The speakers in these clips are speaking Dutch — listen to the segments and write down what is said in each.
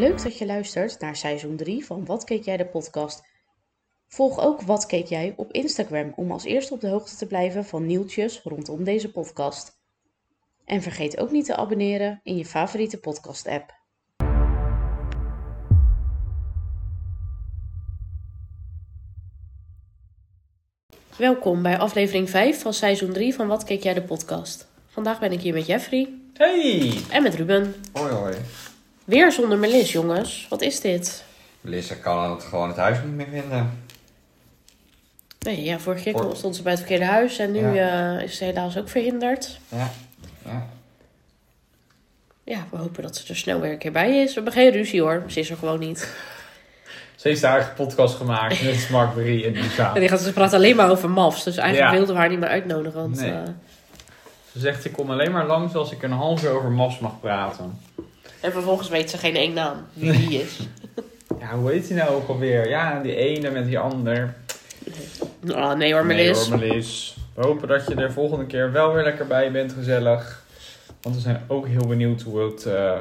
Leuk dat je luistert naar seizoen 3 van Wat keek jij de podcast. Volg ook Wat keek jij op Instagram om als eerste op de hoogte te blijven van nieuwtjes rondom deze podcast. En vergeet ook niet te abonneren in je favoriete podcast app. Welkom bij aflevering 5 van seizoen 3 van Wat keek jij de podcast. Vandaag ben ik hier met Jeffrey Hey! en met Ruben. Hoi hoi. Weer zonder Melis, jongens. Wat is dit? Lissa kan het gewoon het huis niet meer vinden. Nee, ja, vorige keer Voor- stond ze bij het verkeerde huis en nu eh, is ze helaas ook verhinderd. Ja. ja. Ja, we hopen dat ze er snel weer een keer bij is. We hebben geen ruzie hoor, ze is er gewoon niet. Ze heeft haar eigen podcast gemaakt met Mark Marie en Lisa. En die gaat, ze praat alleen maar over MAFs, dus eigenlijk Ja. wilden we haar niet meer uitnodigen. Want, Nee. eh, Ze zegt, ik kom alleen maar langs als ik een half uur over MAFs mag praten. En vervolgens weet ze geen één naam wie die is. Ja, hoe heet die nou ook alweer? Ja, die ene met die ander. Oh, nee hoor, Melis. Nee hoor, Melis. We hopen dat je er volgende keer wel weer lekker bij bent, gezellig. Want we zijn ook heel benieuwd hoe het... eh,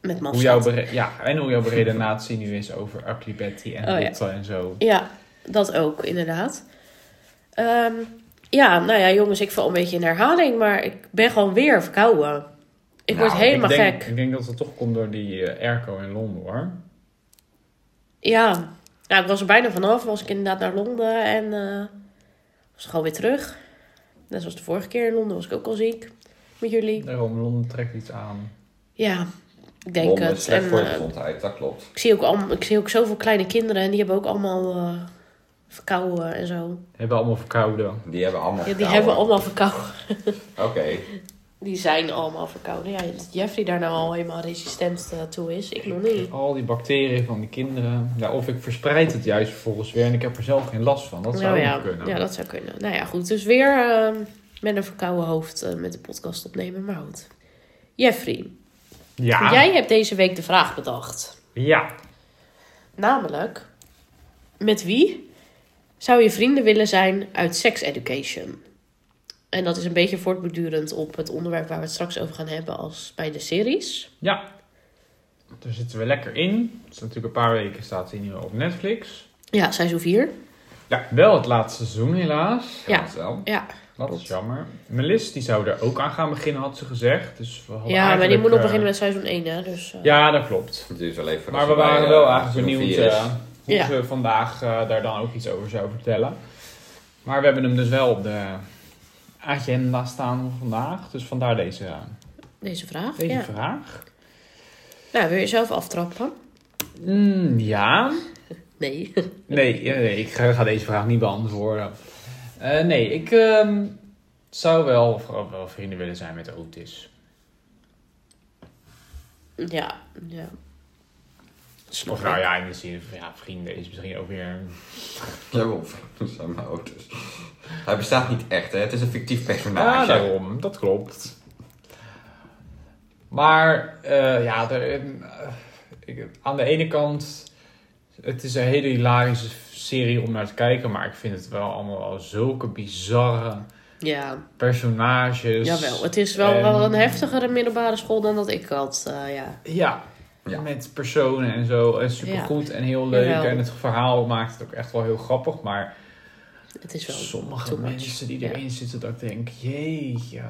Met hoe jouw ja, en hoe jouw beredenatie nu is over Ugly Betty en Oh, ja. En zo. Ja, dat ook, inderdaad. Ehm, ja, nou ja, jongens, ik val een beetje in herhaling, maar ik ben gewoon weer verkouden. Ik word Nou, helemaal ik denk, gek. Ik denk dat het toch komt door die eh, airco in Londen hoor. Ja. ja, ik was er bijna vanaf. Was ik inderdaad naar Londen en eh, was gewoon weer terug. Net zoals de vorige keer in Londen was ik ook al ziek. Met jullie. Daarom, Londen trekt iets aan. Ja, ik denk Londen het. En, voor de eh, gezondheid, dat klopt. ik, zie ook allemaal, ik zie ook zoveel kleine kinderen en die hebben ook allemaal eh, verkouden en zo. Hebben allemaal verkouden. Die hebben allemaal Ja, die verkouden. hebben allemaal verkouden. Oké. Die zijn allemaal verkouden. Ja, dat Jeffrey daar nou al helemaal resistent eh, toe is. Ik nog niet. Al die bacteriën van die kinderen. Ja, of ik verspreid het juist vervolgens weer en ik heb er zelf geen last van. Dat zou Nou ook kunnen. ja, dat zou kunnen. Nou ja, goed. Dus weer eh, met een verkouden hoofd eh, met de podcast opnemen. Maar goed. Jeffrey, ja. jij hebt deze week de vraag bedacht. Ja. Namelijk, met wie zou je vrienden willen zijn uit sex education? En dat is een beetje voortbordurend op het onderwerp waar we het straks over gaan hebben als bij de series. Ja. Daar zitten we lekker in. Het is natuurlijk een paar weken staat hij nu op Netflix. Ja, seizoen 4. Ja, wel het laatste seizoen helaas. Ja. Dat wel. Ja, Dat is jammer. Melis die zou er ook aan gaan beginnen, had ze gezegd. Dus we hadden ja maar die moet nog eh, beginnen met seizoen 1, hè? Dus, eh, Ja, dat klopt. Het wel even voordat Maar we waren eh, wel eigenlijk benieuwd is. eh, hoe Ja. ze vandaag eh, daar dan ook iets over zou vertellen. Maar we hebben hem dus wel op de agenda staan voor vandaag. Dus vandaar deze, Deze vraag. deze ja. vraag. Nou, wil je zelf aftrappen? Mm, ja. Nee. Nee, nee, ik ga, ga deze vraag niet beantwoorden. Eh, nee, ik ehm, zou wel vrienden willen zijn met Otis. ja, ja. Snap Of nou ja, in de zin van ja, vrienden is misschien ook weer... Ja, dat zijn mijn auto's. Hij bestaat niet echt, hè? Het is een fictief Ja, personage. daarom. Dat klopt. Maar eh, ja, er, eh, ik, aan de ene kant, het is een hele hilarische serie om naar te kijken, maar ik vind het wel allemaal wel zulke bizarre Ja, personages. jawel. Het is wel, En- wel een heftigere middelbare school dan dat ik had. eh, ja. Ja, Ja. met personen en zo. En supergoed en heel leuk. Jawel. En het verhaal maakt het ook echt wel heel grappig. Maar Het is wel sommige mensen die Ja. erin zitten, dat ik denk, jeetje,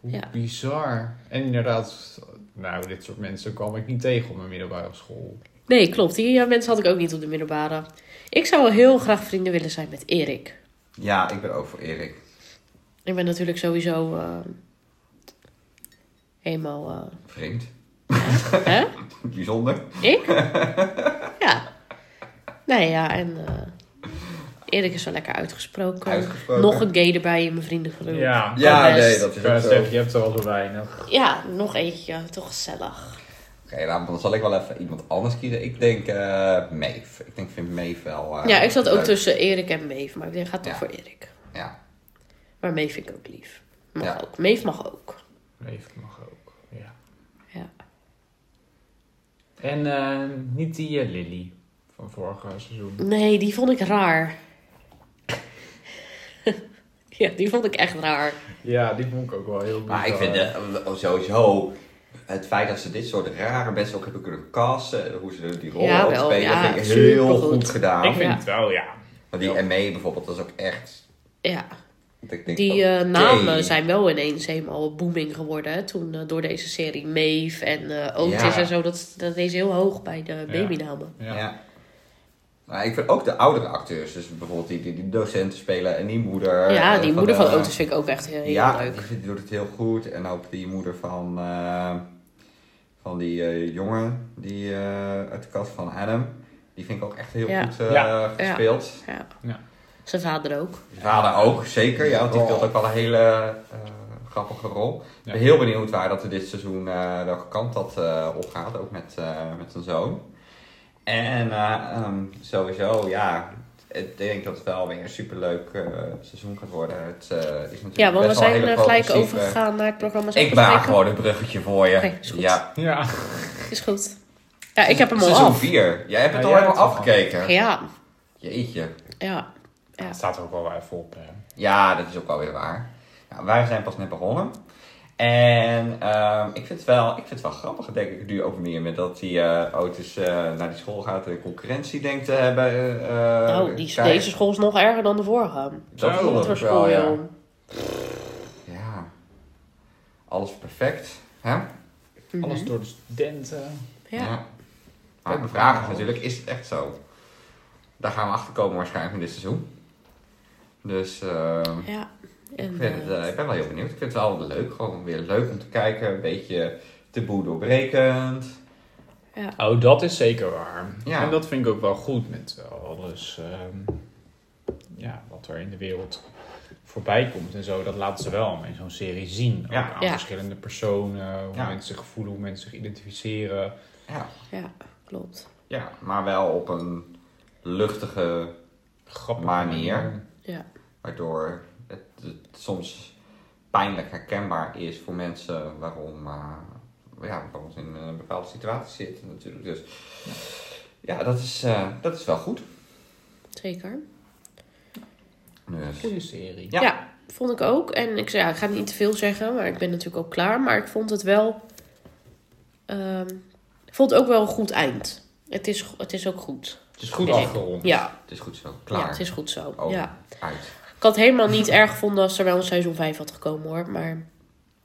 hoe Ja. bizar. En inderdaad, nou, dit soort mensen kwam ik niet tegen op mijn middelbare school. Nee, klopt. Die mensen had ik ook niet op de middelbare. Ik zou wel heel graag vrienden willen zijn met Erik. Ja, ik ben ook voor Erik. Ik ben natuurlijk sowieso eh, helemaal... eh, Vreemd. hè? Bijzonder. Ik? ja. Nee, ja, en eh, Erik is wel lekker uitgesproken. Uitgesproken. Nog een gay erbij in mijn vriendengroep. Ja, Ja, best. nee, dat is ik wou ook zo. zeggen, je hebt er al zo weinig. Ja, nog eentje. Toch gezellig. Oké, nou, dan zal ik wel even iemand anders kiezen. Ik denk eh Maeve. Ik denk, vind Maeve wel... eh, ja, ik zat ook leuk. tussen Erik en Maeve, maar ik denk, ga toch Ja. voor Erik. Ja. Maar Maeve vind ik ook lief. Mag Ja. ook. Maeve mag ook. Leef mag ook, ja. Ja. En eh, niet die eh, Lily van vorige seizoen. Nee, die vond ik raar. ja, die vond ik echt raar. Ja, die vond ik ook wel heel Maar ik vind oh, sowieso het feit dat ze dit soort rare mensen ook hebben kunnen casten, hoe ze die rol Ja, ook wel, spelen, ja, dat vind ik heel goed gedaan. Ik vind Ja. het wel, ja. Maar die Ja. ME bijvoorbeeld, dat is ook echt... Ja, ik denk, die eh, namen zijn wel ineens helemaal booming geworden. Toen eh, door deze serie Maeve en eh Otis Ja. en zo. Dat, dat is heel hoog bij de babynamen. Ja. Ja. Maar ik vind ook de oudere acteurs, dus bijvoorbeeld die, die, die docenten spelen en die moeder. Ja, die moeder van Otis vind ik ook echt heel, heel ja, leuk. die vindt- doet het heel goed. En ook die moeder van, eh, van die eh, jongen die, eh, uit de kast van Adam. Die vind ik ook echt heel Ja. goed eh, Ja. gespeeld. Ja. Zijn vader ook. Die vader ook, zeker. Ja, want die speelt ook wel een hele eh, grappige rol. Ik ben heel benieuwd waar dat er dit seizoen, eh, welke kant dat eh opgaat. Ook met, eh, met zijn zoon. En eh, ehm, sowieso, ja, ik denk dat het wel weer een superleuk eh seizoen gaat worden. Het eh, is natuurlijk Ja, want we zijn gelijk overgegaan naar het programma Ik maak gewoon een bruggetje voor je. Is goed. Ja, Ja. Is goed. Ja, ik heb hem al seizoen af. 4. Jij hebt het Ja, al helemaal al. afgekeken. Ja, Jeetje. ja. Ja. Het staat er ook wel even op. Hè. Ja, dat is ook wel weer waar. Ja, wij zijn pas net begonnen. En ehm, ik, vind het wel, ik vind het wel grappig, denk ik, nu ook meer met dat die eh Otis eh, naar die school gaat en concurrentie denkt te hebben. eh, nou, die, deze school is nog erger dan de vorige. Dat voor wel, school, ja. Ja. Alles perfect. Hè? Mhm. Alles door de studenten. Ja. Maar de vraag is natuurlijk, is het echt zo? Daar gaan we achter komen waarschijnlijk in dit seizoen. Dus ehm, ja. En, ik, vind het, eh, eh, ik ben wel heel benieuwd. Ik vind het wel leuk. Gewoon weer leuk om te kijken. Een beetje taboe doorbrekend. ja. Oh, dat is zeker waar. Ja. En dat vind ik ook wel goed met alles ehm, ja, wat er in de wereld voorbij komt en zo. Dat laten ze wel in zo'n serie zien. Ook Ja. aan Ja. verschillende personen, hoe Ja. mensen zich voelen, hoe mensen zich identificeren. Ja. ja, klopt. ja, maar wel op een luchtige Grappig. Manier. Ja. Waardoor het, het soms pijnlijk herkenbaar is voor mensen waarom, eh, ja, waarom ze in een bepaalde situatie zitten natuurlijk. Dus ja, dat, is, eh, dat is wel goed. Zeker. Dus, Goede serie. Ja. Ja. vond ik ook. En ik, ja, ik ga niet te veel zeggen, maar ik ben natuurlijk ook klaar. Maar ik vond het wel... ehm, ik vond het ook wel een goed eind. Het is, het is ook goed. het is goed afgerond. Ja, Het is goed zo. Klaar. ja het is goed zo. Oh. Ja. Uit. Ik had het helemaal niet erg gevonden als er wel een seizoen 5 had gekomen hoor. Maar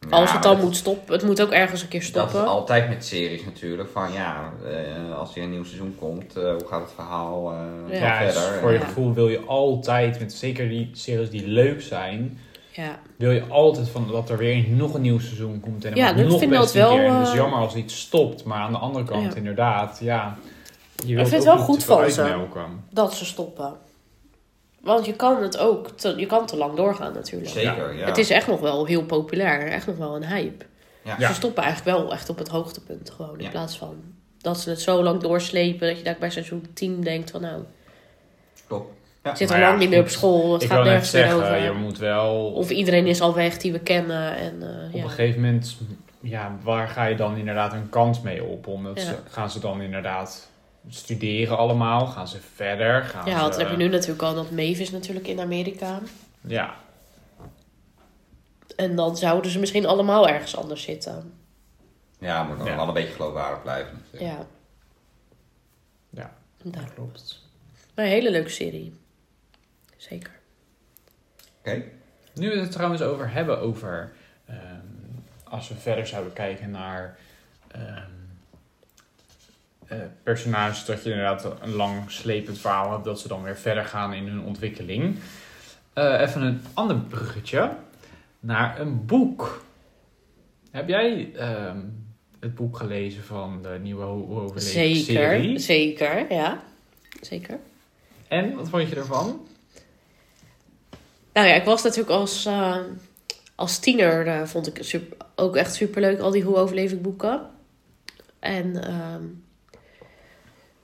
als Ja, het dan moet stoppen, het moet ook ergens een keer Dat stoppen. is altijd met series natuurlijk. Van ja, eh, als er een nieuw seizoen komt, eh, hoe gaat het verhaal eh, Ja. Ja, dus verder? voor je gevoel wil je altijd, met zeker die series die leuk zijn, Ja, wil je altijd van dat er weer nog een nieuw seizoen komt. En dan Ja, dat nog vind ik best dat een wel, keer. En het is jammer als iets stopt, maar aan de andere kant Ja. inderdaad, ja. Je wilt vind het wel goed van ze. dat ze stoppen. Want je kan het ook, te, je kan te lang doorgaan natuurlijk. Zeker, ja. Het is echt nog wel heel populair, echt nog wel een hype. Ja. Ja. Ze stoppen eigenlijk wel echt op het hoogtepunt gewoon. In Ja. plaats van dat ze het zo lang doorslepen dat je daar bij seizoen 10 denkt van nou, Klopt. ik zit ja, lang niet meer op school, het Ik gaat nergens meer over. je moet wel Of iedereen is al weg die we kennen. En, eh, op ja. een gegeven moment, ja, waar ga je dan inderdaad een kans mee op? Omdat Ja. ze, gaan ze dan inderdaad studeren allemaal? Gaan ze verder? Gaan ja, ze, want dan heb je nu natuurlijk al dat Maeve is natuurlijk in Amerika. Ja, En dan zouden ze misschien allemaal ergens anders zitten. Ja, moet nog Ja. wel een beetje geloofwaardig blijven. natuurlijk. Ja. Ja. Nou, klopt. maar een hele leuke serie. Zeker. Oké. Nu we het trouwens over hebben over ehm, als we verder zouden kijken naar ehm, eh, personages, dat je inderdaad een lang slepend verhaal hebt, dat ze dan weer verder gaan in hun ontwikkeling. Eh, even een ander bruggetje naar een boek. Heb jij ehm, het boek gelezen van de nieuwe Ho- Hoe Overleven Zeker. serie? Zeker, ja. Zeker. En, wat vond je ervan? Nou ja, ik was natuurlijk als, eh, als tiener, eh, vond ik super, ook echt superleuk, al die Hoe overleef ik boeken. En, ehm,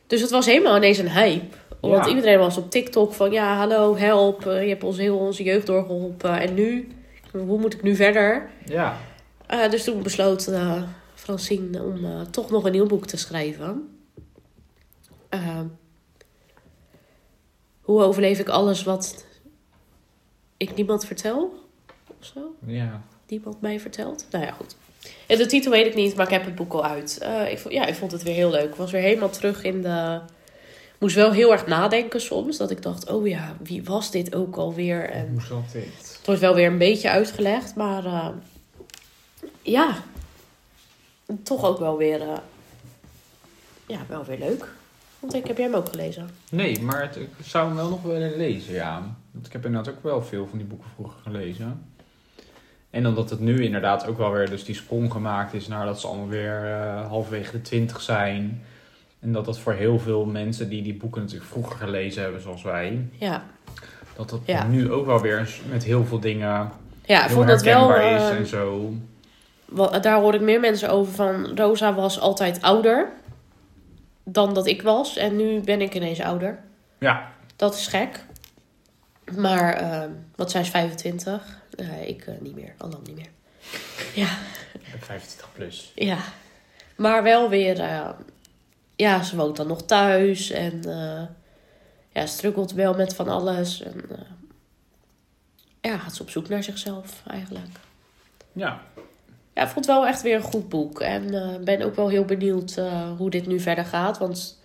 dus het was helemaal ineens een hype. Want Ja. iedereen was op TikTok van, ja, hallo, help, eh, je hebt ons heel onze jeugd doorgeholpen. En nu, hoe moet ik nu verder? Ja. Eh, dus toen besloot eh, Francine om toch nog een nieuw boek te schrijven. Hoe overleef ik alles wat ik niemand vertel? Of zo? Ja. Niemand mij verteld. Nou ja, goed. En de titel weet ik niet, maar ik heb het boek al uit. Eh, ik, vond, ja, ik vond het weer heel leuk. Ik was weer helemaal terug in de... Moest wel heel erg nadenken soms. Dat ik dacht, oh ja, wie was dit ook alweer? En Hoe zat dit? het wordt wel weer een beetje uitgelegd, maar eh, ja, toch ook wel weer, eh, ja, wel weer leuk. Want ik heb jij hem ook gelezen. Nee, maar het, ik zou hem wel nog willen lezen, ja. Want ik heb inderdaad ook wel veel van die boeken vroeger gelezen. En omdat het nu inderdaad ook wel weer dus die sprong gemaakt is naar dat ze allemaal weer eh, halverwege de twintig zijn. En dat dat voor heel veel mensen die die boeken natuurlijk vroeger gelezen hebben, zoals wij, Ja, dat dat Ja. nu ook wel weer met heel veel dingen ja heel dat wel, herkenbaar is eh, en zo. wel- daar hoorde ik meer mensen over van, Rosa was altijd ouder dan dat ik was. En nu ben ik ineens ouder. Ja, Dat is gek. Maar, eh, wat zij is 25. Nee, ik eh, niet meer, al lang niet meer. Ja. 25 plus. Ja, maar wel weer, eh, ja, ze woont dan nog thuis en eh ja, struggelt wel met van alles. En eh, ja, gaat ze op zoek naar zichzelf eigenlijk. Ja, Ja, ik vond het wel echt weer een goed boek. En ben ook wel heel benieuwd hoe dit nu verder gaat. Want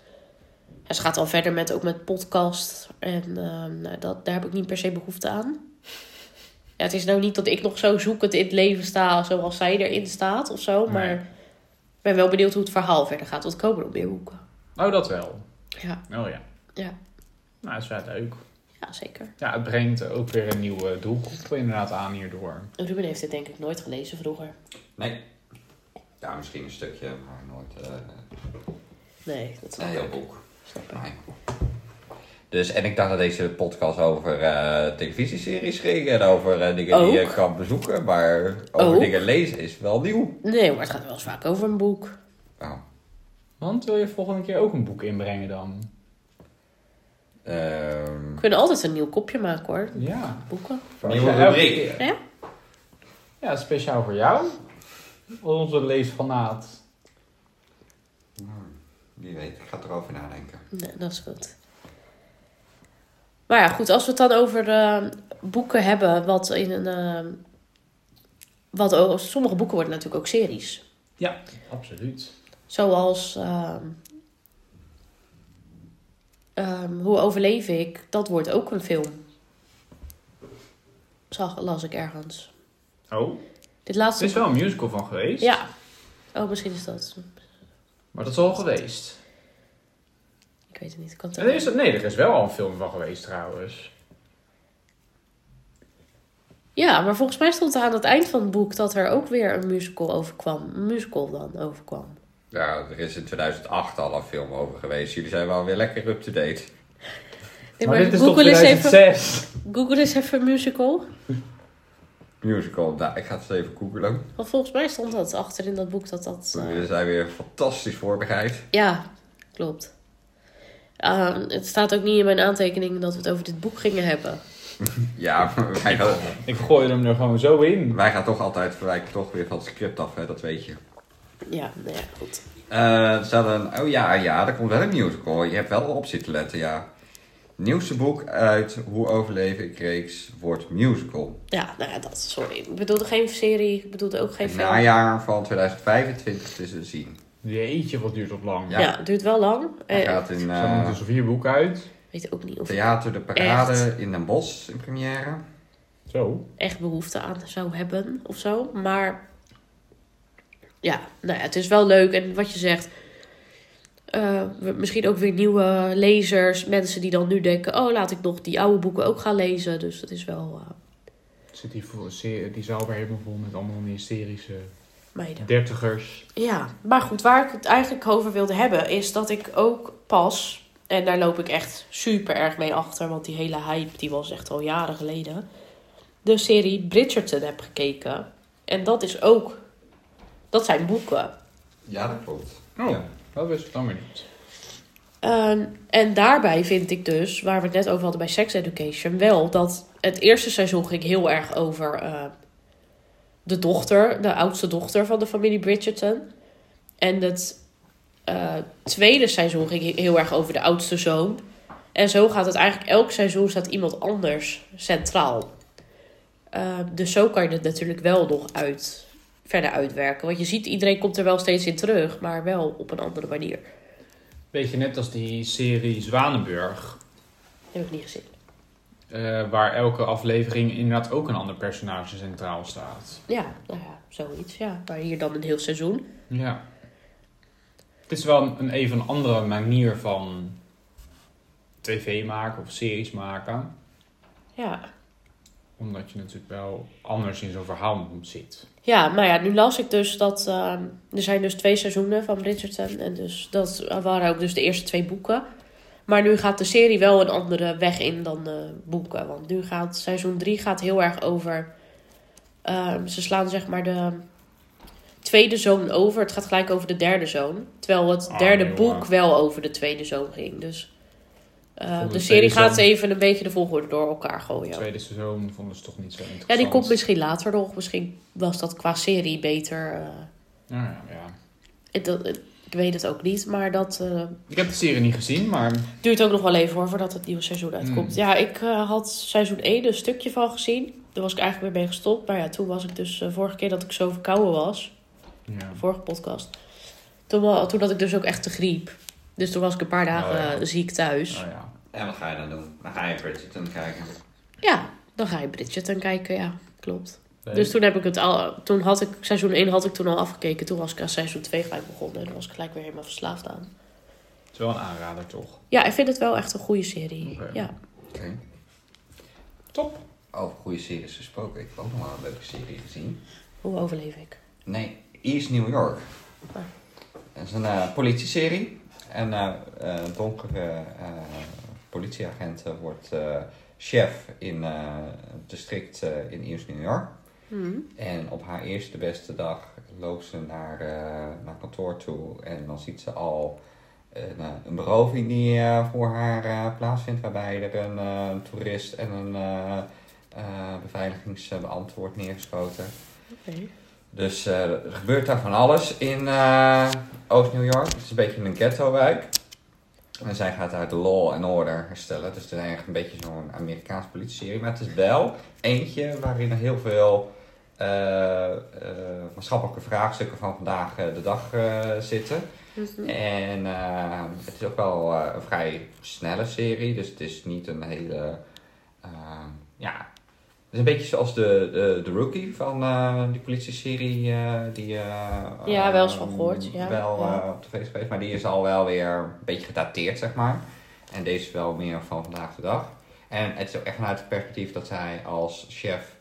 ja, ze gaat al verder met, ook met podcast. En eh, nou, dat, daar heb ik niet per se behoefte aan. Ja, het is nou niet dat ik nog zo zoekend in het leven sta zoals zij erin staat of zo. Maar ik ben wel benieuwd hoe het verhaal verder gaat. Want er komen nog meer boeken. oh dat wel. Ja, Oh ja. Ja. Nou, dat is wel leuk. ja zeker. Ja, het brengt ook weer een nieuwe doelgroep inderdaad aan hierdoor. Ruben heeft dit denk ik nooit gelezen vroeger. Nee. Ja, misschien een stukje, maar nooit eh, Nee, dat is een wel heel leuk. boek. Snap ik. Nee. Dus, en ik dacht dat deze podcast over eh, televisieseries ging en over eh, dingen die je kan bezoeken, maar over Ook. dingen lezen is wel nieuw. Nee, maar het gaat wel eens vaak over een boek. Nou, Want wil je volgende keer ook een boek inbrengen dan? ehm, We kunnen altijd een nieuw kopje maken hoor. Ja. Boeken. Nieuwe rubriek. keer- Ja? Ja, speciaal voor jou. Onze leesfanaat. Wie weet, ik ga erover nadenken. Nee, dat is goed. Maar ja, goed, als we het dan over eh, boeken hebben, wat in een. eh, wat, ook- sommige boeken worden natuurlijk ook series. Absoluut. Zoals. ehm, ehm, Hoe overleef ik? Dat wordt ook een film. Zag, las ik ergens. Oh, Dit er laatste. is wel een musical van geweest. Ja. Oh, misschien is dat. Maar dat is al geweest. Ik weet het niet. Ik kan het Er is, nee, er is wel al een film van geweest trouwens. Ja, maar volgens mij stond er aan het eind van het boek dat er ook weer een musical overkwam. Een musical dan overkwam. Ja, er is in 2008 al een film over geweest. Jullie zijn wel weer lekker up-to-date. Nee, maar dit is toch Google eens even, 2006? Google eens even musical. Musical, nou, ik ga het eens even googlen. Want volgens mij stond dat achter in dat boek dat dat... Jullie zijn weer fantastisch voorbereid. Ja, klopt. Ah, het staat ook niet in mijn aantekeningen dat we het over dit boek gingen hebben. Ja, wij gaan, Ik gooi hem er gewoon zo in. wij gaan toch altijd verwijken toch weer van het script af, hè, dat weet je. Ja, nou ja, goed. Er staat een, oh ja, ja, er komt wel een musical. Je hebt wel op zitten letten, ja. Nieuwste boek uit Hoe overleven ik reeks wordt musical. Ja, nou ja, dat, sorry. Ik bedoelde geen serie, ik bedoelde ook geen Het film. najaar van 2025 te zien. Jeetje, wat duurt dat lang. Ja. Ja. het duurt wel lang. Hij Eh, gaat in Er eh, dus vier boeken uit. weet ook niet of Theater de Parade in Den Bosch in première. Zo. echt behoefte aan zou hebben of zo. Maar ja, nou ja, het is wel leuk. En wat je zegt, eh, misschien ook weer nieuwe lezers. Mensen die dan nu denken, oh laat ik nog die oude boeken ook gaan lezen. Dus dat is wel eh, Zit die, die zaal weer helemaal vol met allemaal hysterische meiden. dertigers. Ja, maar goed, waar ik het eigenlijk over wilde hebben, is dat ik ook pas, en daar loop ik echt super erg mee achter, want die hele hype die was echt al jaren geleden, de serie Bridgerton heb gekeken. En dat is ook, dat zijn boeken. Ja, dat klopt. Oh, Ja. Dat wist ik dan weer niet. Ehm, en daarbij vind ik dus, waar we het net over hadden bij Sex Education, wel dat het eerste seizoen ging heel erg over eh, de dochter, de oudste dochter van de familie Bridgerton. En het eh, tweede seizoen ging heel erg over de oudste zoon. En zo gaat het eigenlijk elk seizoen staat iemand anders centraal. Eh, dus zo kan je het natuurlijk wel nog uit, verder uitwerken. Want je ziet, iedereen komt er wel steeds in terug, maar wel op een andere manier. Beetje net als die serie Zwanenburg. heb ik niet gezien. eh, waar elke aflevering inderdaad ook een ander personage centraal staat. Ja, nou ja, zoiets. Ja. Maar hier dan een heel seizoen. Ja. Het is wel een, een even andere manier van tv maken of series maken. Ja. Omdat je natuurlijk wel anders in zo'n verhaal zit. Ja, maar ja, nu las ik dus dat... ehm, er zijn dus twee seizoenen van Bridgerton. En dus dat waren ook dus de eerste twee boeken. Maar nu gaat de serie wel een andere weg in dan de boeken. Want nu gaat seizoen 3 gaat heel erg over... ehm, ze slaan zeg maar de tweede zoon over. Het gaat gelijk over de derde zoon. Terwijl het Ah, derde nee, boek wel over de tweede zoon ging. Dus eh, de de serie gaat even een beetje de volgorde door elkaar gooien. Het tweede seizoen vonden ze toch niet zo interessant. Ja, die komt misschien later nog. Misschien was dat qua serie beter. eh, Ja, ja, ja. ik, dat, ik weet het ook niet, maar dat eh, Ik heb de serie niet gezien, maar duurt ook nog wel even hoor, voordat het nieuwe seizoen uitkomt. Hmm. Ja, ik had seizoen 1 een stukje van gezien. Daar was ik eigenlijk weer mee gestopt. Maar ja, toen was ik dus, vorige keer dat ik zo verkouden was, ja. vorige podcast. Toen, toen had ik dus ook echt de griep. Dus toen was ik een paar dagen Oh, ja. ziek thuis. Oh, ja. En wat ga je dan doen? Dan ga je Bridgerton kijken. Ja, dan ga je Bridgerton kijken, ja, klopt. Dus toen heb ik het al, toen had ik, seizoen 1 had ik toen al afgekeken. Toen was ik aan seizoen 2 gelijk begonnen. En daar was ik gelijk weer helemaal verslaafd aan. Het is wel een aanrader, toch? Ja, ik vind het wel echt een goede serie. Ja. Oké. Top. Over goede series gesproken. Ik heb ook nog wel een leuke serie gezien. Hoe overleef ik? Nee, East New York. Ah. Het is een eh, politieserie. En eh, eh, een donkere eh, politieagent wordt eh, chef in eh, het district eh, in East New York. Hmm. En op haar eerste beste dag loopt ze naar, naar kantoor toe. En dan ziet ze al een, eh, een beroving die voor haar plaatsvindt. Waarbij er een toerist en een beveiligingsbeambte wordt neergeschoten. Oké. Dus er gebeurt daar van alles in Oost-New York. Het is een beetje een ghetto-wijk. En zij gaat daar de law and order herstellen. Dus het is eigenlijk een beetje zo'n Amerikaanse politie-serie. Maar het is wel eentje waarin er heel veel eh, eh, maatschappelijke vraagstukken van vandaag eh, de dag zitten. Mhm. En het is ook wel een vrij snelle serie. Dus het is niet een hele... ja, is een beetje zoals de, de, de Rookie van eh, die politie-serie. eh, die, eh, Ja, wel eens van gehoord, ja. Wel Ja. op tv geweest. Maar die is al wel weer een beetje gedateerd, zeg maar. En deze is wel meer van vandaag de dag. En het is ook echt vanuit het perspectief dat zij als chef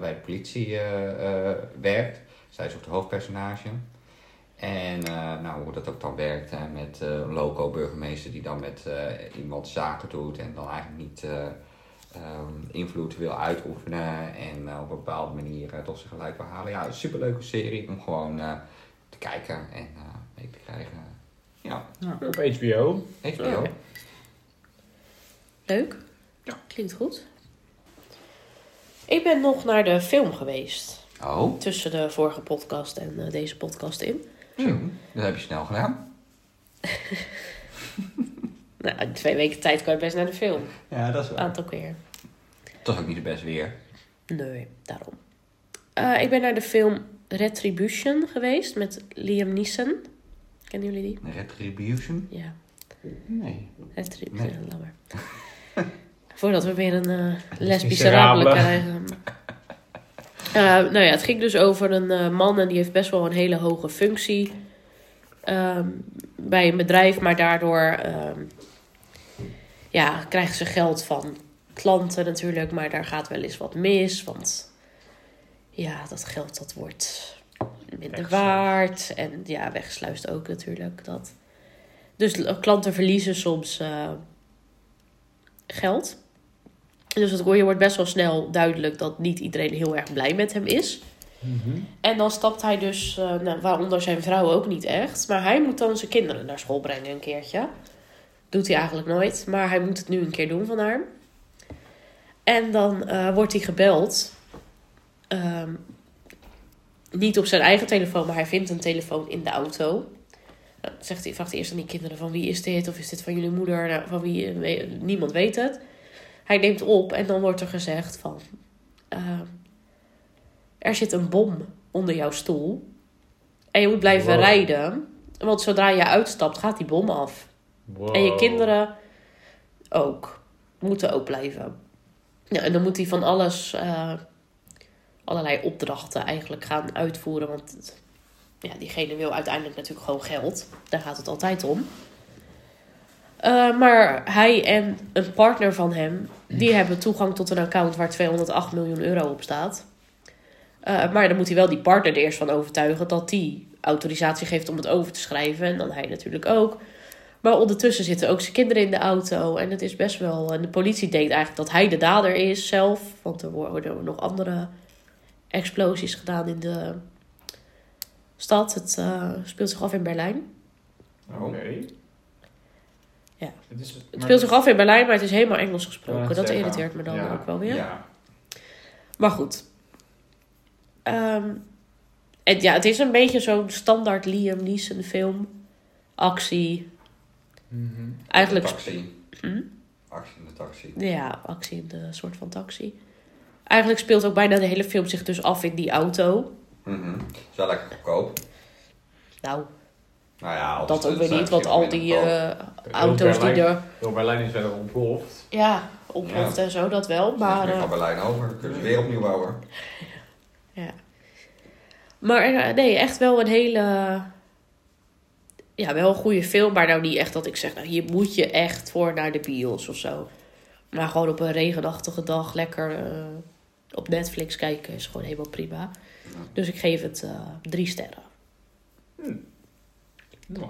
bij de politie werkt. Zij is ook de hoofdpersonage. En nou, hoe dat ook dan werkt hè, met een loco-burgemeester die dan met iemand zaken doet en dan eigenlijk niet ehm, invloed wil uitoefenen en eh, op een bepaalde manier eh, tot zijn gelijk wil halen. Ja, een superleuke serie om gewoon eh, te kijken en eh, mee te krijgen. Ja, Ja, op HBO. HBO. Ja. Leuk. Ja. Klinkt goed. Ik ben nog naar de film geweest. Oh, Tussen de vorige podcast en eh, deze podcast in. zo. Dat heb je snel gedaan. Nou, in twee weken tijd kan je best naar de film. Ja, dat is Een aantal keer. Dat is ook niet het best weer. Nee, daarom. Eh, ik ben naar de film Retribution geweest met Liam Neeson. Kennen jullie die? Retribution? Ja, Nee. Retribution. Nee. Voordat we weer een eh Les Miserabele. Miserabele krijgen. Eh, nou ja, het ging dus over een eh, man en die heeft best wel een hele hoge functie ehm, bij een bedrijf, maar daardoor ehm, ja, krijgen ze geld van klanten natuurlijk, maar daar gaat wel eens wat mis, want ja, dat geld dat wordt minder waard en ja, wegsluist ook natuurlijk dat. Dus klanten verliezen soms eh, geld. Dus het, je wordt best wel snel duidelijk dat niet iedereen heel erg blij met hem is. En dan stapt hij dus, eh, nou, waaronder zijn vrouw ook niet echt. Maar hij moet dan zijn kinderen naar school brengen een keertje. Doet hij eigenlijk nooit. Maar hij moet het nu een keer doen van haar. En dan eh, wordt hij gebeld. Ehm, niet op zijn eigen telefoon, maar hij vindt een telefoon in de auto. Nou, zegt hij, vraagt hij eerst aan die kinderen van wie is dit? Of is dit van jullie moeder? Nou, van wie? eh, niemand weet het. Hij neemt op en dan wordt er gezegd van... ehm, er zit een bom onder jouw stoel. En je moet blijven Wow. rijden. Want zodra je uitstapt, gaat die bom af. En je Wow. kinderen ook. Moeten ook blijven. Ja, en dan moet hij van alles, eh, allerlei opdrachten eigenlijk gaan uitvoeren. Want ja, diegene wil uiteindelijk natuurlijk gewoon geld. Daar gaat het altijd om. Eh, maar hij en een partner van hem, die hebben toegang tot een account waar 208 miljoen euro op staat. Eh, maar dan moet hij wel die partner er eerst van overtuigen dat die autorisatie geeft om het over te schrijven. En dan hij natuurlijk ook. Maar ondertussen zitten ook zijn kinderen in de auto. En het is best wel. En de politie denkt eigenlijk dat hij de dader is zelf. Want er worden nog andere explosies gedaan in de stad. Het eh, speelt zich af in Berlijn. Oké. Ja. Het, is, Het speelt zich af in Berlijn, maar het is helemaal Engels gesproken. Dat irriteert me dan Ja. ook wel weer. Ja. Maar goed. Ehm, en ja, het is een beetje zo'n standaard Liam Neeson film. Actie. Mhm. Eigenlijk, Taxi. Hm? Actie in de taxi. ja, actie in de soort van taxi. Eigenlijk speelt ook bijna de hele film zich dus af in die auto. Mhm. Is wel lekker goedkoop. Nou, Nou ja, dat ook weer niet, want al die eh, auto's die er Heel Berlijn is verder ontploft. ja, ontploft en zo, dat wel. Maar, Ze eh, van Berlijn over. Kunnen ze weer opnieuw bouwen. Ja. Maar eh, nee, echt wel een hele. Ja, wel een goede film. Maar nou niet echt dat ik zeg, nou hier moet je echt voor naar de bios of zo. Maar gewoon op een regenachtige dag lekker eh, op Netflix kijken is gewoon helemaal prima. Dus ik geef het eh, drie sterren. Nou,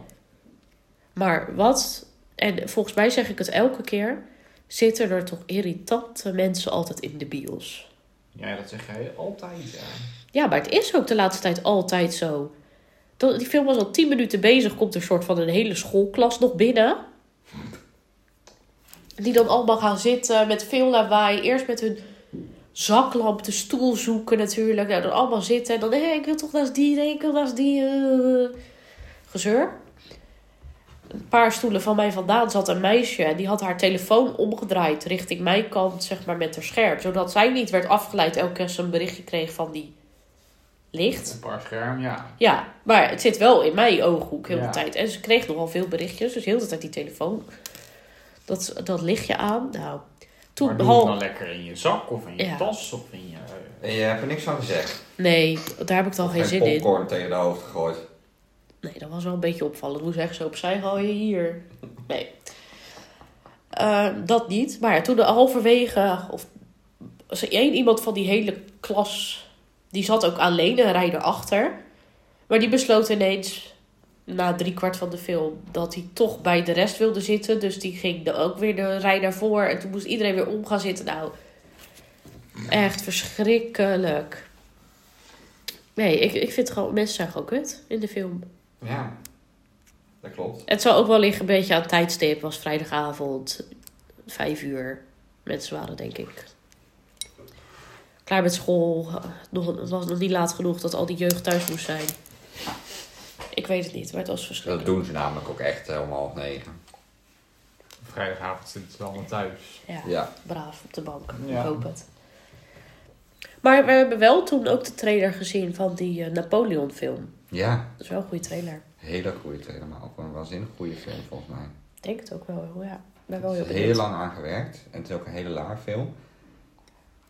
Maar wat, en volgens mij zeg ik het elke keer, zitten er toch irritante mensen altijd in de bios. Ja, dat zeg jij altijd. Ja. Ja, maar het is ook de laatste tijd altijd zo. Die film was al tien minuten bezig, komt er een soort van een hele schoolklas nog binnen. Die dan allemaal gaan zitten met veel lawaai. Eerst met hun zaklamp de stoel zoeken natuurlijk. Nou, dan allemaal zitten en dan, hé, ik wil toch naast die, nee, ik wil naast die. eh. Gezeur. Een paar stoelen van mij vandaan zat een meisje. En die had haar telefoon omgedraaid richting mijn kant, zeg maar, met haar scherm. Zodat zij niet werd afgeleid elke keer ze een berichtje kreeg van die licht. Een paar scherm, ja. Ja, maar het zit wel in mijn ooghoek heel de Ja. tijd. En ze kreeg nogal veel berichtjes, dus heel de tijd die telefoon. Dat, dat lichtje aan. Nou, toen maar doe het dan lekker in je zak of in je Ja. tas of in je... En je hebt er niks van gezegd. Nee, daar heb ik dan Of geen zin in. popcorn tegen de hoofd gegooid. Nee, dat was wel een beetje opvallend. Hoe zeg je zo opzij gooien hier? Nee. Eh, dat niet. Maar ja, toen de halverwege... Of, als er één iemand van die hele klas... Die zat ook alleen, een rijder achter. Maar die besloot ineens... Na drie kwart van de film... Dat hij toch bij de rest wilde zitten. Dus die ging dan ook weer de rij daarvoor. En toen moest iedereen weer om gaan zitten. Nou... Echt verschrikkelijk. Nee, ik, ik vind gewoon... Mensen zijn gewoon kut in de film. Ja, dat klopt. Het zal ook wel liggen een beetje aan het tijdstip. was vrijdagavond, vijf uur. Mensen waren denk ik klaar met school. Nog, het was nog niet laat genoeg dat al die jeugd thuis moest zijn. Ik weet het niet, maar het was Dat verschrikkelijk. doen ze namelijk ook echt eh, om half negen. Vrijdagavond zitten ze allemaal thuis. Ja, Ja. braaf op de bank. Ja. Ik hoop het. Maar we hebben wel toen ook de trailer gezien van die eh, Napoleon film. Ja, Dat is wel een goede trailer. hele goede trailer, maar ook een waanzinnig goede film volgens mij. Ik denk het ook wel, ja. Ik ben wel heel is benieuwd. heel lang aan gewerkt en het is ook een hele lange film.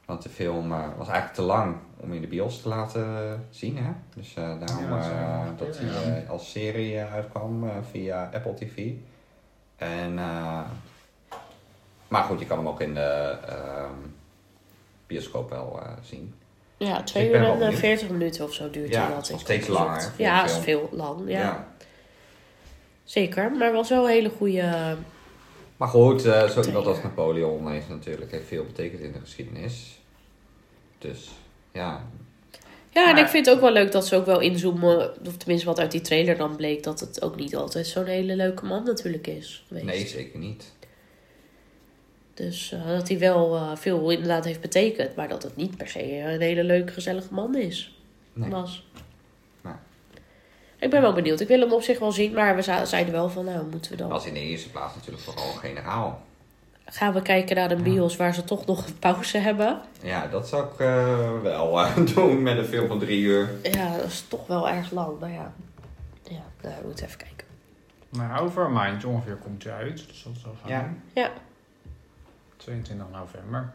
Want de film eh, was eigenlijk te lang om in de bios te laten eh, zien. Hè? Dus eh, daarom Ja, dat eh, dat hij ja. eh, als serie uitkwam via Apple TV. En, eh, maar goed, je kan hem ook in de ehm, bioscoop wel zien. Ja, twee Ik uur ben wel en eh, benieuwd. 40 minuten of zo duurt Ja, ik nog steeds langer Ja, is veel lang. Ja. Ja. Zeker, maar wel een hele goede. Maar goed, eh, zo iemand als Napoleon heeft natuurlijk heeft veel betekend in de geschiedenis. Dus ja, Ja, en ik vind het ook wel leuk dat ze ook wel inzoomen. Of tenminste, wat uit die trailer dan bleek, dat het ook niet altijd zo'n hele leuke man natuurlijk is. Geweest. nee, zeker niet. Dus eh, dat hij wel eh, veel inderdaad heeft betekend, maar dat het niet per se een hele leuke, gezellige man is. Nee. Was. Ik ben wel benieuwd. Ik wil hem op zich wel zien, maar we zeiden wel van, nou, moeten we dan. Was in de eerste plaats natuurlijk vooral een generaal. gaan we kijken naar een bios waar ze toch nog een pauze hebben. Ja, dat zou ik eh, wel eh, doen met een film van drie uur. Ja, dat is toch wel erg lang. Maar ja, ja nou, we moeten even kijken. Maar over een maandje ongeveer komt hij uit. Dus dat is wel fijn. Ja. Ja. 22 november.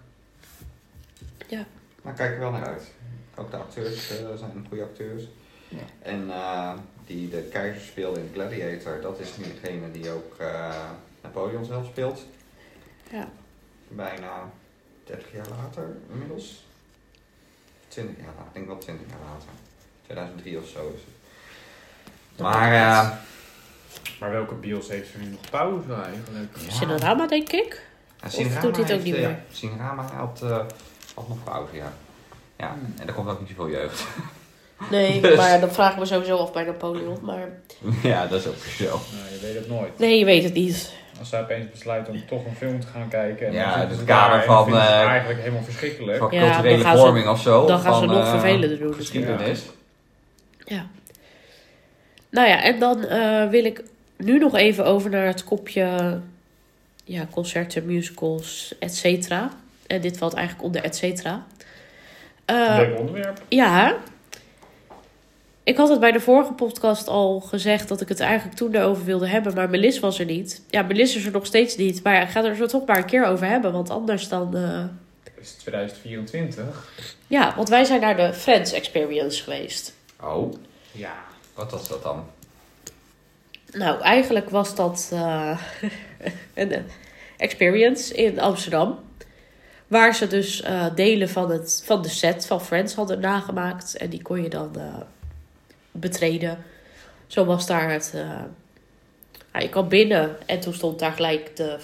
Maar ik kijk er wel naar uit. Ook de acteurs eh, zijn goede acteurs. Ja. En eh, die de keizer speelde in Gladiator, dat is nu degene die ook eh, Napoleon zelf speelt. Ja. Bijna 30 jaar later inmiddels. 20 jaar later, ik denk wel 20 jaar later. 2003 of zo is het. Maar eh, Maar welke bios heeft er nu nog pauze eigenlijk? Ja. Cinerama, denk ik. ja, Of doet hij het ook niet eh, meer? ja, Cinerama had, eh, had nog pauze, ja. Ja, Hmm. en er komt ook niet zoveel jeugd. Nee, Dus- maar dan vragen we sowieso af bij Napoleon. Maar ja, dat is ook zo. Nou, je weet het nooit. nee, je weet het niet. Als zij opeens besluiten om toch een film te gaan kijken. En Ja, dan zitten het ze kader daar en van, het eh, eigenlijk helemaal verschrikkelijk. Ja, culturele vorming of zo. Dan gaan ze nog eh, vervelender doen. Geschiedenis. Ja. Nou ja, en dan eh, wil ik nu nog even over naar het kopje ja, concerten, musicals, et cetera. En dit valt eigenlijk onder et cetera. Eh, Leuk onderwerp. ja, ik had het bij de vorige podcast al gezegd dat ik het eigenlijk toen daarover wilde hebben, maar Melis was er niet. Ja, Melis is er nog steeds niet, maar ik ga er zo toch maar een keer over hebben, want anders dan... eh, Het is 2024. Ja, want wij zijn naar de Friends Experience geweest. Oh, Ja. wat was dat dan? Nou, eigenlijk was dat eh, een experience in Amsterdam. Waar ze dus eh, delen van, het, van de set van Friends hadden nagemaakt. En die kon je dan eh, betreden. Zo was daar het... eh nou, je kwam binnen en toen stond daar gelijk de,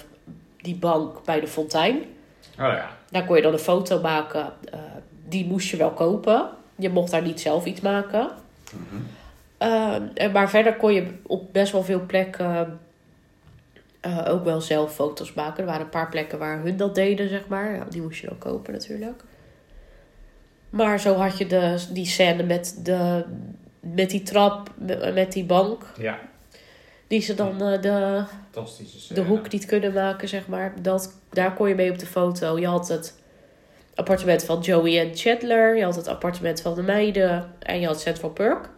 die bank bij de fontein. Oh ja. Daar kon je dan een foto maken. eh, die moest je wel kopen. Je mocht daar niet zelf iets maken. Ehm, en maar verder kon je op best wel veel plekken ook wel zelf foto's maken. Er waren een paar plekken waar hun dat deden, zeg maar. Ja, die moest je dan kopen natuurlijk. Maar zo had je de, die scène met, de, met die trap, met met die bank. Ja. Die ze dan eh, de, de hoek niet kunnen maken, zeg maar. Dat, daar kon je mee op de foto. Je had het appartement van Joey en Chandler. Je had het appartement van de meiden. En je had Central Perk.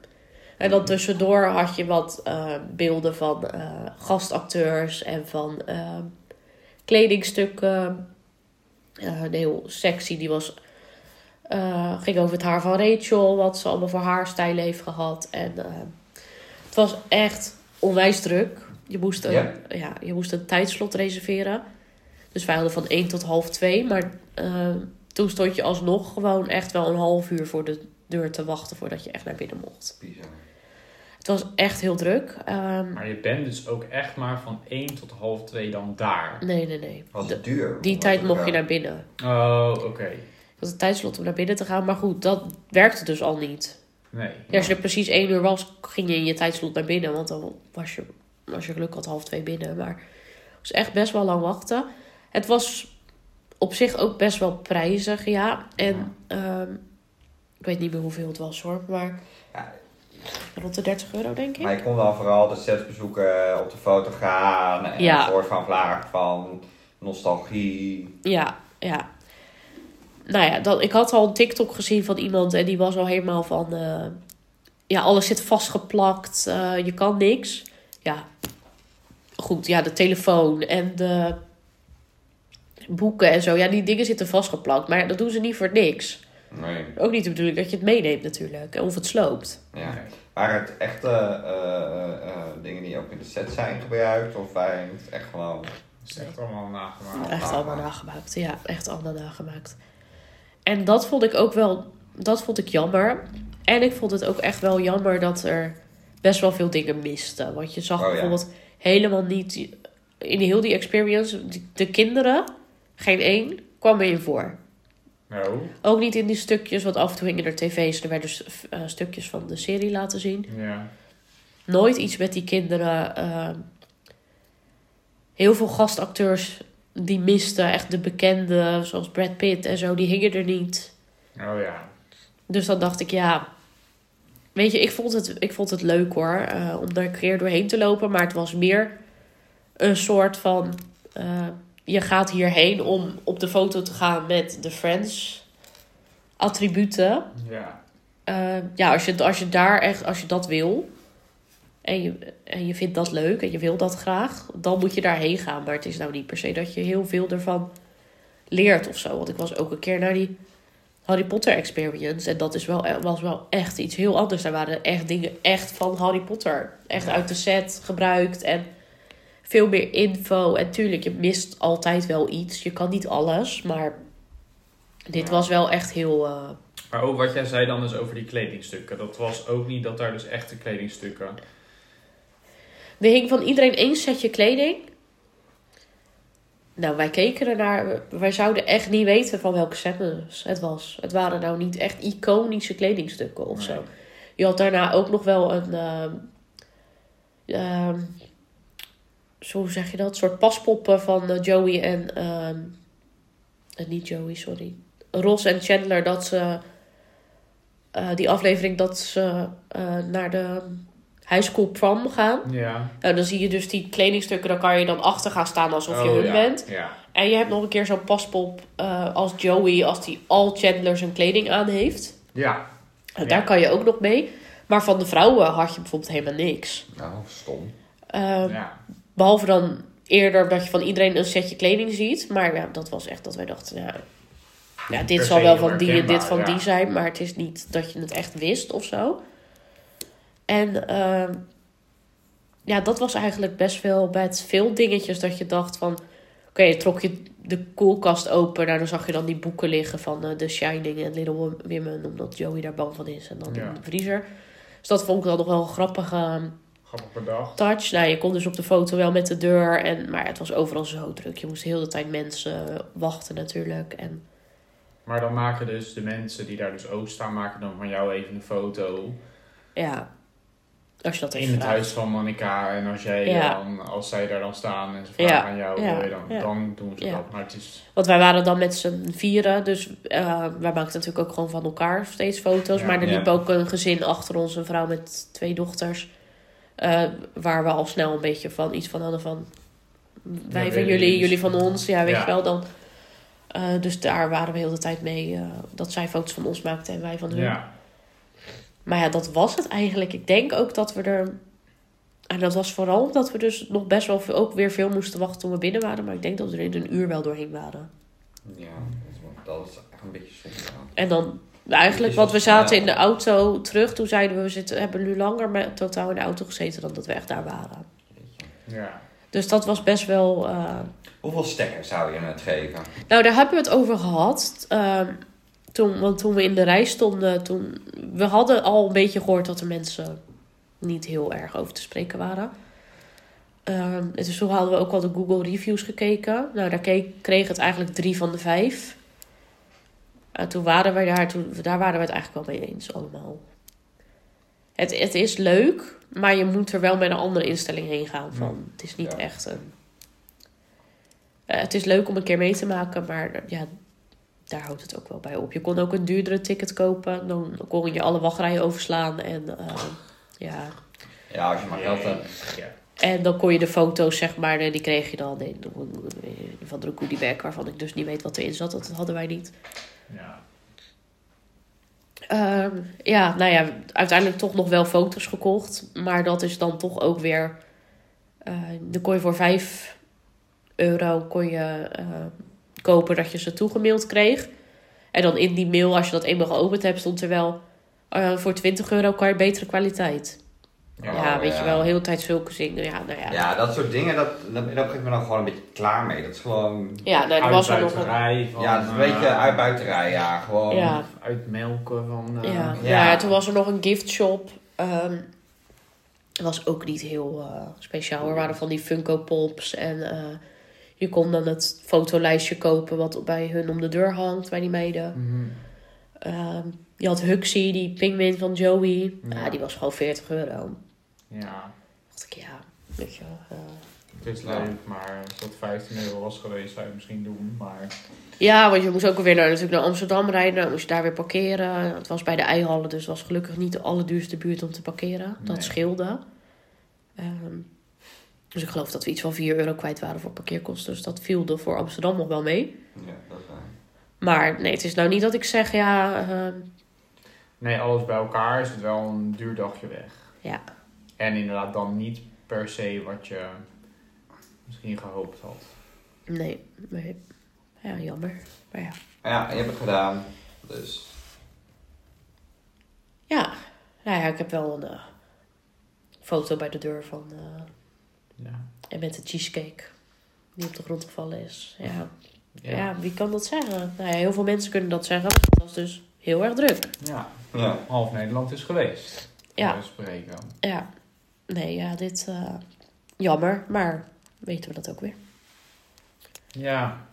En dan tussendoor had je wat eh, beelden van eh, gastacteurs en van kledingstukken. Een heel sexy, die was, eh, ging over het haar van Rachel, wat ze allemaal voor haarstijlen heeft gehad. En eh, het was echt onwijs druk. Je moest, een, Ja. ja. je moest een tijdslot reserveren. Dus wij hadden van 1 tot half 2. Maar eh, toen stond je alsnog gewoon echt wel een half uur voor de deur te wachten voordat je echt naar binnen mocht. Bizar. Het was echt heel druk. Ehm, Maar je bent dus ook echt maar van 1 tot half 2 dan daar. nee, nee, nee. Was het duur? die tijd mocht je naar binnen. Oh, oké. Was een tijdslot om naar binnen te gaan. Maar goed, dat werkte dus al niet. Nee. Ja, als je er precies één uur was, ging je in je tijdslot naar binnen. Want dan was je, als je geluk had, half twee binnen. Maar het was echt best wel lang wachten. Het was op zich ook best wel prijzig, ja. En ehm, ik weet niet meer hoeveel het was hoor. Maar Ja. rond de 30 euro, denk ik. Maar je kon dan vooral de sets bezoeken, op de foto gaan. En Ja. een soort van vlaag van nostalgie. Ja, ja. Nou ja, dan, ik had al een TikTok gezien van iemand en die was al helemaal van... eh, ja, alles zit vastgeplakt, eh, je kan niks. Ja, goed, ja, de telefoon en de boeken en zo. Ja, die dingen zitten vastgeplakt, maar dat doen ze niet voor niks. Nee. Ook niet de bedoeling dat je het meeneemt natuurlijk, of het sloopt. Ja. Waren het echte eh, eh, eh, dingen die ook in de set zijn gebruikt? Of waren het echt gewoon... Het is echt allemaal nagemaakt. Echt allemaal nagemaakt. Ja, echt allemaal nagemaakt. En dat vond ik ook wel, dat vond ik jammer. En ik vond het ook echt wel jammer dat er best wel veel dingen misten. Want je zag Oh, ja. bijvoorbeeld helemaal niet in heel die experience, de kinderen, geen één, kwam erin voor. Oh, Ook niet in die stukjes, want af en toe hingen er tv's en er werden dus, eh, stukjes van de serie laten zien. ja. Nooit iets met die kinderen. ehm, heel veel gastacteurs die misten, echt de bekende, zoals Brad Pitt en zo, die hingen er niet. Oh ja. Dus dan dacht ik, ja. Weet je, ik vond het, ik vond het leuk hoor, eh, om daar een keer doorheen te lopen. Maar het was meer een soort van. eh, je gaat hierheen om op de foto te gaan met de Friends attributen. Ja. Eh, ja, als je, als je daar echt, als je dat wil en je, en je vindt dat leuk en je wil dat graag, dan moet je daarheen gaan. Maar het is nou niet per se dat je heel veel ervan leert of zo. Want ik was ook een keer naar die Harry Potter experience en dat is wel, was wel echt iets heel anders. Daar waren echt dingen echt van Harry Potter. Echt uit de set gebruikt en veel meer info. En tuurlijk, je mist altijd wel iets. Je kan niet alles, maar dit was wel echt heel... eh, Maar ook wat jij zei dan dus over die kledingstukken. Dat was ook niet dat daar dus echte kledingstukken... Er hing van iedereen één setje kleding. Nou, wij keken ernaar. Wij zouden echt niet weten van welke scènes het was. Het waren nou niet echt iconische kledingstukken of zo. Nee. Je had daarna ook nog wel een... ehm, zo zeg je dat? Een soort paspoppen van eh, Joey en... eh, niet Joey, sorry. Ross en Chandler. Dat ze... eh, die aflevering dat ze naar de high school prom gaan. Ja. Nou, dan zie je dus die kledingstukken, dan kan je dan achter gaan staan alsof je Oh, hun ja. bent. Ja. En je hebt nog een keer zo'n paspop eh, als Joey, als die al Chandler zijn kleding aan heeft. Ja. En Ja. Daar kan je ook nog mee. Maar van de vrouwen had je bijvoorbeeld helemaal niks. Nou, stom. Ehm, Ja. Behalve dan eerder dat je van iedereen een setje kleding ziet. Maar ja, dat was echt dat wij dachten, ja, ja dit zal wel van die en dit van die zijn. Maar het is niet dat je het echt wist of zo. En ehm, ja, dat was eigenlijk best wel met veel dingetjes dat je dacht van... Oké, trok je de koelkast open. Nou, dan zag je dan die boeken liggen van eh, The Shining en Little Women. Omdat Joey daar bang van is. En dan Ja. in de vriezer. Dus dat vond ik dan nog wel een grappige ehm, Grappig bedacht. touch. Nou, je kon dus op de foto wel met de deur. En, maar het was overal zo druk. Je moest de hele tijd mensen wachten natuurlijk. En Maar dan maken dus de mensen die daar dus ook staan, maken dan van jou even een foto ja, als je dat in het huis van Monica. En als jij Ja. dan, als zij daar dan staan en ze vragen Ja. aan jou, Ja. wil je dan, Ja. dan doen ze Ja. dat. Maar het is, Want wij waren dan met z'n vieren. Dus eh, wij maakten natuurlijk ook gewoon van elkaar steeds foto's. Ja. maar er Ja. liep ook een gezin achter ons. Een vrouw met twee dochters. eh, waar we al snel een beetje van iets van hadden van... Wij Ja, van jullie, jullie van ons. Ja, weet Ja. je wel. Dan, eh, dus daar waren we heel de tijd mee. dat zij foto's van ons maakten en wij van hun. ja. Maar ja, dat was het eigenlijk. Ik denk ook dat we er... En dat was vooral omdat we dus nog best wel veel, ook weer veel moesten wachten toen we binnen waren. Maar ik denk dat we er in een uur wel doorheen waren. Ja, dat is echt een beetje zonde. En dan eigenlijk, want we zaten in de auto terug. Toen zeiden we, we zitten, hebben nu langer met, totaal in de auto gezeten dan dat we echt daar waren. ja. Dus dat was best wel... eh, Hoeveel stekkers zou je het geven? Nou, daar hebben we het over gehad. Ehm, toen, want toen we in de rij stonden, toen... We hadden al een beetje gehoord dat er mensen niet heel erg over te spreken waren. En dus toen hadden we ook wel de Google reviews gekeken. Nou, daar keek, kreeg het eigenlijk drie van de vijf. En toen waren wij daar, toen, daar waren we het eigenlijk wel mee eens allemaal. Het, het is leuk, maar je moet er wel met een andere instelling heen gaan. Van, Het is niet Ja. echt een... Eh, het is leuk om een keer mee te maken, maar ja, daar houdt het ook wel bij op. Je kon ook een duurdere ticket kopen. Dan kon je alle wachtrijen overslaan. En, eh, ja. Ja, als je maar geld hebt. Ja. en dan kon je de foto's, zeg maar, eh, die kreeg je dan in, van de goodiebag, waarvan ik dus niet weet wat erin zat. Dat hadden wij niet. Ja. Ehm, ja, nou ja, uiteindelijk toch nog wel foto's gekocht. Maar dat is dan toch ook weer... eh dan kon je voor 5 euro kon je, eh, kopen dat je ze toegemaild kreeg. En dan in die mail, als je dat eenmaal geopend hebt, stond er wel... eh, voor 20 euro kan je betere kwaliteit. Ja, weet ja. je wel, de hele tijd zulke dingen. Ja, nou ja. Ja, dat soort dingen, dat, daar ben ik me dan gewoon een beetje klaar mee. Dat is gewoon... Ja, nou, er was er nog een... Uitbuiterij van, ja, dat is een beetje eh, uitbuiterij, ja. Gewoon... Ja. Uitmelken van... eh, Ja, Ja. ja. toen was er nog een giftshop. Ehm dat was ook niet heel eh, speciaal. Er waren van die Funko Pops. En eh, je kon dan het fotolijstje kopen wat bij hun om de deur hangt, bij die meiden. mhm. Ehm, je had Huxley, die pinguïn van Joey. Ja. Ja. die was gewoon 40 euro. Ja, dacht ik, ja, weet je wel, eh. het is leuk, maar als dat 15 euro was geweest, zou je het misschien doen. Maar Ja, want je moest ook weer naar, natuurlijk naar Amsterdam rijden. Dan moest je daar weer parkeren. Het was bij de Eihallen, dus het was gelukkig niet de allerduurste buurt om te parkeren. Dat Nee. scheelde. Ehm, Dus ik geloof dat we iets van 4 euro kwijt waren voor parkeerkosten. Dus dat viel er voor Amsterdam nog wel mee. Ja, dat is waar. Maar nee, het is nou niet dat ik zeg, ja, ehm, Nee, alles bij elkaar is het wel een duur dagje weg. ja, En inderdaad dan niet per se wat je misschien gehoopt had. nee, nee. Ja, jammer. Maar ja. Ja, je hebt het gedaan. Dus Ja, nou ja, ik heb wel een eh, foto bij de deur van... eh, Ja. en met de cheesecake die op de grond gevallen is. Ja, ja. Ja. wie kan dat zeggen? Nou ja, heel veel mensen kunnen dat zeggen. Dat was dus heel erg druk. ja. ja. Half Nederland is geweest. Ja. Ja. spreken. Ja, nee, ja, dit... eh, jammer, maar weten we dat ook weer. Ja.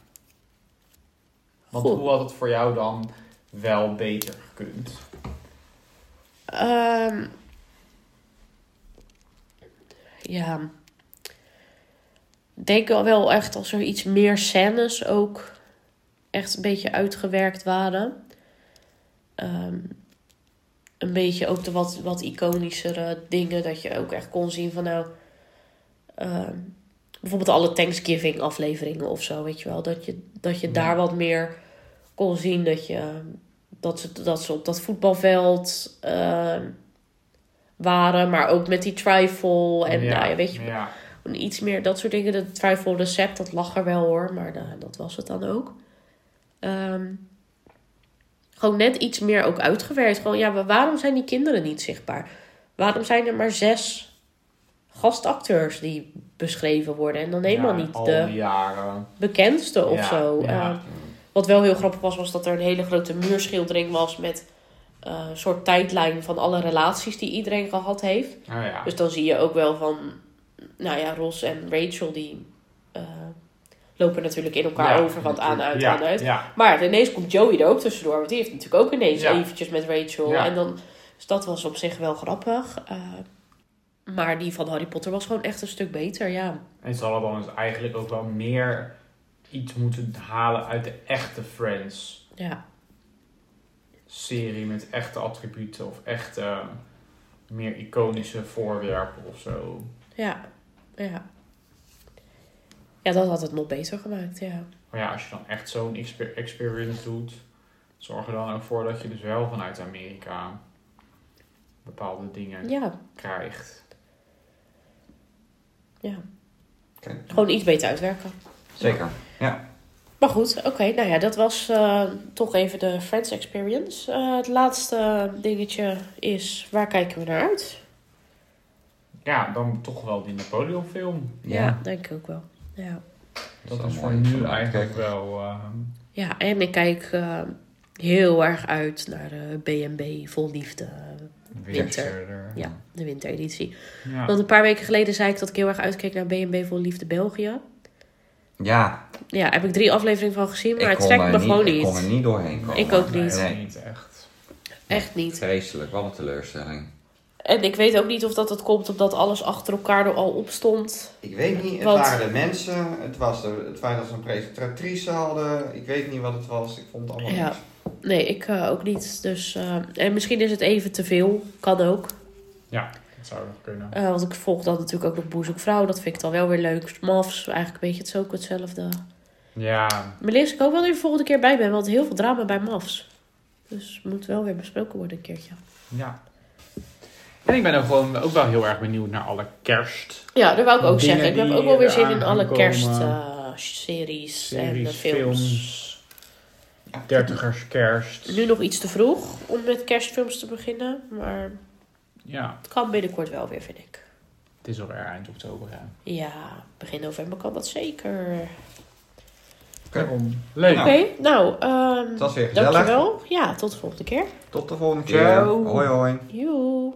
Want Goed. hoe had het voor jou dan wel beter gekund? Ehm, ja. Denk wel- wel echt als er iets meer scènes ook echt een beetje uitgewerkt waren. Ehm, een beetje ook de wat, wat iconischere dingen. Dat je ook echt kon zien van nou... ehm, bijvoorbeeld alle Thanksgiving afleveringen of zo, weet je wel. Dat je, dat je Ja. daar wat meer kon zien dat je dat ze, dat ze op dat voetbalveld ehm, waren, maar ook met die trifle en nou ja, weet je, Ja. Iets meer dat soort dingen. De trifle recept, dat lag er wel hoor, maar da- dat was het dan ook. Ehm, gewoon net iets meer ook uitgewerkt. Gewoon, ja, wa- waarom zijn die kinderen niet zichtbaar? Waarom zijn er maar zes gastacteurs die beschreven worden en dan helemaal Ja, niet de jaren. bekendste of Ja, zo? ja. Ehm, wat wel heel grappig was, was dat er een hele grote muurschildering was met eh, een soort tijdlijn van alle relaties die iedereen gehad heeft. Oh ja. Dus dan zie je ook wel van, nou ja, Ross en Rachel die eh, lopen natuurlijk in elkaar Ja, over het aan, uit, ja, aan, uit. Ja, Maar ineens komt Joey er ook tussendoor, want die heeft natuurlijk ook ineens eventjes met Rachel. En dan, dus dat was op zich wel grappig. Eh, maar die van Harry Potter was gewoon echt een stuk beter, ja. en ze hadden dan dus eigenlijk ook wel meer iets moeten halen uit de echte Friends Ja, serie met echte attributen of echte meer iconische voorwerpen of zo. Ja, ja. Ja, dat had het nog beter gemaakt, ja. Maar ja, als je dan echt zo'n exper- experience doet, zorg er dan ook voor dat je dus wel vanuit Amerika bepaalde dingen Ja, krijgt. ja. Gewoon iets beter uitwerken. Zeker. Ja. Maar goed, oké. nou ja, dat was eh, toch even de Friends Experience. Eh, het laatste dingetje is, waar kijken we naar uit? Ja, dan toch wel die Napoleon film. Ja, denk ik ook wel. Ja, Dat is voor nu eigenlijk wel... ehm, ja en ik kijk eh, heel erg uit naar de B&B Vol Liefde. winter. Ja, de wintereditie. Ja. Want een paar weken geleden zei ik dat ik heel erg uitkeek naar B&B Vol Liefde België. Ja, Ja, heb ik drie afleveringen van gezien, maar ik het trekt er me niet, gewoon ik kon er niet. niet doorheen komen. Ik ook niet. Nee. niet echt. Echt niet. Vreselijk, wat een teleurstelling. En ik weet ook niet of dat het komt omdat alles achter elkaar er al op stond. Ik weet niet, het Want- waren de mensen, het was de, het feit dat ze een presentatrice hadden. Ik weet niet wat het was, ik vond het allemaal Ja. niks. Nee, ik eh, ook niet. Dus, eh, en misschien is het even te veel. Kan ook. Ja, dat zou nog kunnen. Eh, want ik volg dan natuurlijk ook nog Boezekvrouw. Dat vind ik dan wel weer leuk. Mavs, eigenlijk een beetje het ook hetzelfde. Ja, Maar lees ik ook wel dat je de volgende keer bij bent. Want heel veel drama bij Mavs. Dus moet wel weer besproken worden een keertje. ja. En ik ben ook gewoon ook wel heel erg benieuwd naar alle kerst. Ja, dat wou ik ook zeggen. Ik heb ook wel weer zin in alle kerstseries en de films. films. Dertigers kerst. Nu nog iets te vroeg om met kerstfilms te beginnen. Maar Ja, het kan binnenkort wel weer, vind ik. het is alweer eind oktober. Hè. Ja, begin november kan dat zeker. Daarom. Leuk. Nou. Oké, nou, ehm, Het was weer gezellig. dankjewel. Ja, tot de volgende keer. Tot de volgende keer. Ciao. Hoi hoi. Joe.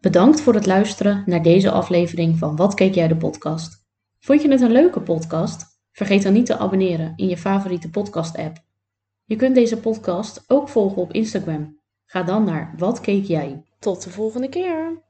Bedankt voor het luisteren naar deze aflevering van Wat keek jij de podcast? Vond je het een leuke podcast? Vergeet dan niet te abonneren in je favoriete podcast app. Je kunt deze podcast ook volgen op Instagram. Ga dan naar Wat keek jij? Tot de volgende keer.